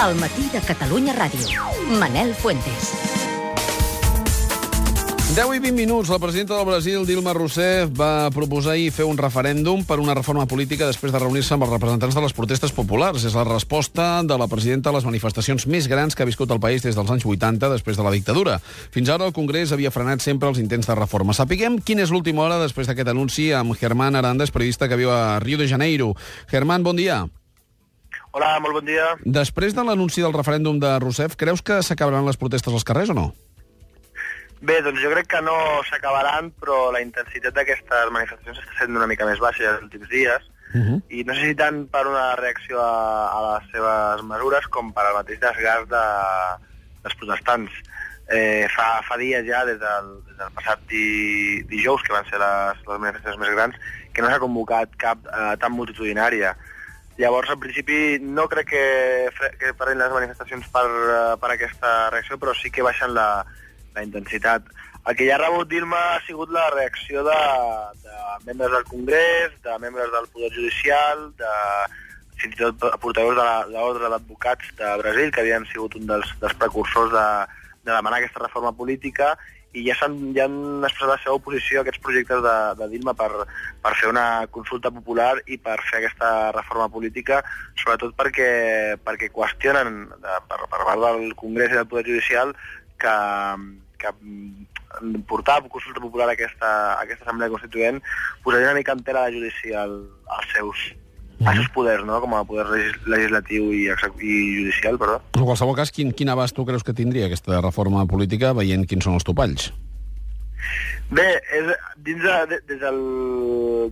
El matí de Catalunya Ràdio. Manel Fuentes. 10 i 20 minuts. La presidenta del Brasil, Dilma Rousseff, va proposar ahir fer un referèndum per una reforma política després de reunir-se amb els representants de les protestes populars. És la resposta de la presidenta a les manifestacions més grans que ha viscut el país des dels anys 80, després de la dictadura. Fins ara el Congrés havia frenat sempre els intents de reforma. Sapiguem quina és l'última hora després d'aquest anunci amb Germán Arandes, periodista que viu a Rio de Janeiro. Germán, bon dia. Hola, molt bon dia. Després de l'anunci del referèndum de Rousseff, creus que s'acabaran les protestes als carrers o no? Bé, doncs jo crec que no s'acabaran, però la intensitat d'aquestes manifestacions està sent una mica més baixa els últims dies, Uh -huh. i no sé si tant per una reacció a, a les seves mesures com per al mateix desgast de, dels protestants. Eh, fa, fa dies ja, des del, des del passat di, dijous, que van ser les, les manifestacions més grans, que no s'ha convocat cap eh, tan multitudinària. Llavors, en principi, no crec que, que parin les manifestacions per, eh, per aquesta reacció, però sí que baixen la, la intensitat. El que ja ha rebut Dilma ha sigut la reacció de, de membres del Congrés, de membres del Poder Judicial, de fins i tot la- de l'Ordre d'Advocats de Brasil, que havien sigut un dels, dels precursors de, de demanar aquesta reforma política, i ja, s'han ja han expressat la seva oposició a aquests projectes de, de Dilma per, per fer una consulta popular i per fer aquesta reforma política, sobretot perquè, perquè qüestionen de, per, per part del Congrés i del Poder Judicial que, que portar consulta popular a aquesta, a aquesta Assemblea Constituent posaria una mica en tela de judici al, als seus, als seus poders, no? com a poder legis- legislatiu i, i judicial, perdó. En qualsevol cas, quin, quin abast tu creus que tindria aquesta reforma política veient quins són els topalls? Bé, és, dins de, de, des, del,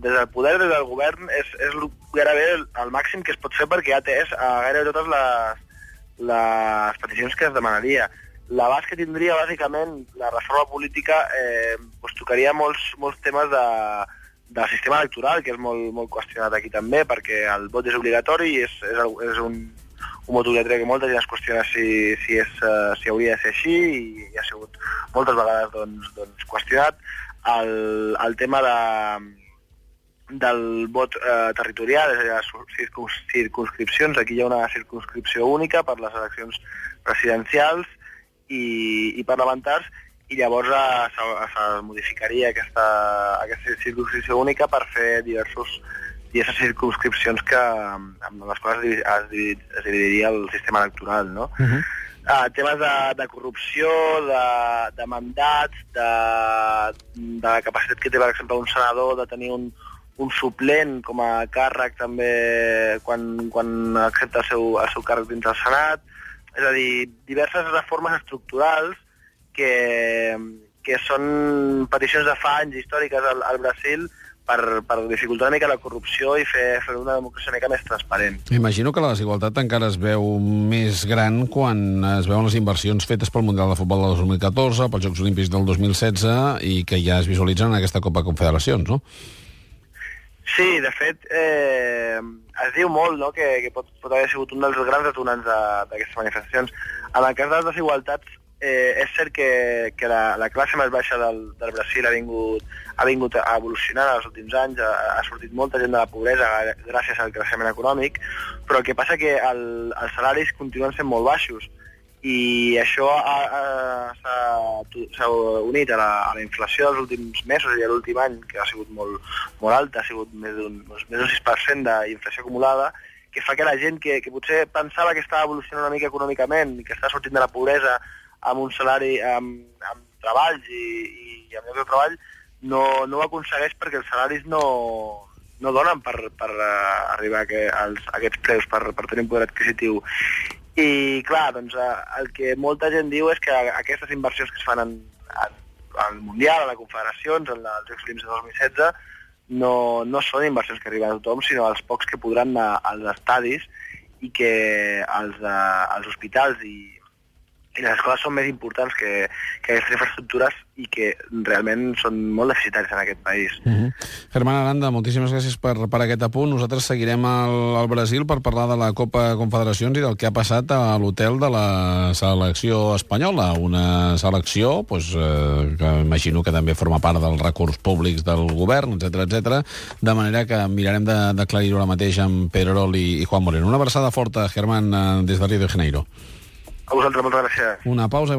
des del poder, des del govern, és, és gairebé el, el màxim que es pot fer perquè ha atès a gairebé totes les, les peticions que es demanaria. L'abast que tindria, bàsicament, la reforma política eh, doncs tocaria molts, molts temes de, del sistema electoral, que és molt, molt qüestionat aquí també, perquè el vot és obligatori i és, és, és un, un vot obligatori que molta gent es qüestiona si, si, és, eh, si hauria de ser així i, i ha sigut moltes vegades doncs, doncs, qüestionat. El, el tema de, del vot eh, territorial, és a dir, les circuns, circunscripcions, aquí hi ha una circunscripció única per les eleccions presidencials i, i parlamentars, i llavors eh, se, se modificaria aquesta, aquesta circunscripció única per fer diversos diverses circunscripcions que, amb les quals es, es, es dividiria el sistema electoral, no? Uh -huh. uh, temes de, de corrupció, de, de mandats, de, de la capacitat que té, per exemple, un senador de tenir un, un suplent com a càrrec també quan, quan accepta el seu, el seu càrrec dins del Senat. És a dir, diverses reformes estructurals que, que són peticions de fa anys històriques al, al Brasil per, per dificultar una mica la corrupció i fer, fer una democràcia una mica més transparent. Imagino que la desigualtat encara es veu més gran quan es veuen les inversions fetes pel Mundial de Futbol del 2014, pels Jocs Olímpics del 2016 i que ja es visualitzen en aquesta Copa Confederacions, no? Sí, de fet, eh, es diu molt no, que, que pot, pot haver sigut un dels grans detonants de- d'aquestes manifestacions. En el cas de les desigualtats, eh, és cert que, que la, la classe més baixa del, del Brasil ha vingut, ha vingut a evolucionar els últims anys, ha, ha sortit molta gent de la pobresa gràcies al creixement econòmic, però el que passa que el, els salaris continuen sent molt baixos i això ha- ha- s'ha unit a la, a la inflació dels últims mesos i a l'últim any, que ha sigut molt, molt alta, ha sigut més d'un 6% d'inflació acumulada, que fa que la gent que, que potser pensava que estava evolucionant una mica econòmicament i que està sortint de la pobresa amb un salari, amb, amb treballs i, i amb llocs de treball, no, no ho aconsegueix perquè els salaris no, no donen per, per uh, arribar a, que, als, a aquests preus, per, per tenir un poder adquisitiu. I, clar, doncs, eh, el que molta gent diu és que aquestes inversions que es fan en, en, al Mundial, a les confederacions, en els Jocs Olímpics de 2016, no, no són inversions que arriben a tothom, sinó als pocs que podran anar als estadis i que els, eh, als hospitals i, i les escoles són més importants que, que aquestes infraestructures i que realment són molt deficitaris en aquest país. Uh -huh. Germán Aranda, moltíssimes gràcies per, per aquest apunt. Nosaltres seguirem al, al Brasil per parlar de la Copa Confederacions i del que ha passat a l'hotel de la selecció espanyola. Una selecció pues, eh, que imagino que també forma part dels recurs públics del govern, etc etc. de manera que mirarem d'aclarir-ho ara mateix amb Pedrerol i, i Juan Moreno. Una abraçada forta, Germán, eh, des de Rio de Janeiro. A vosaltres, moltes gràcies. Una pausa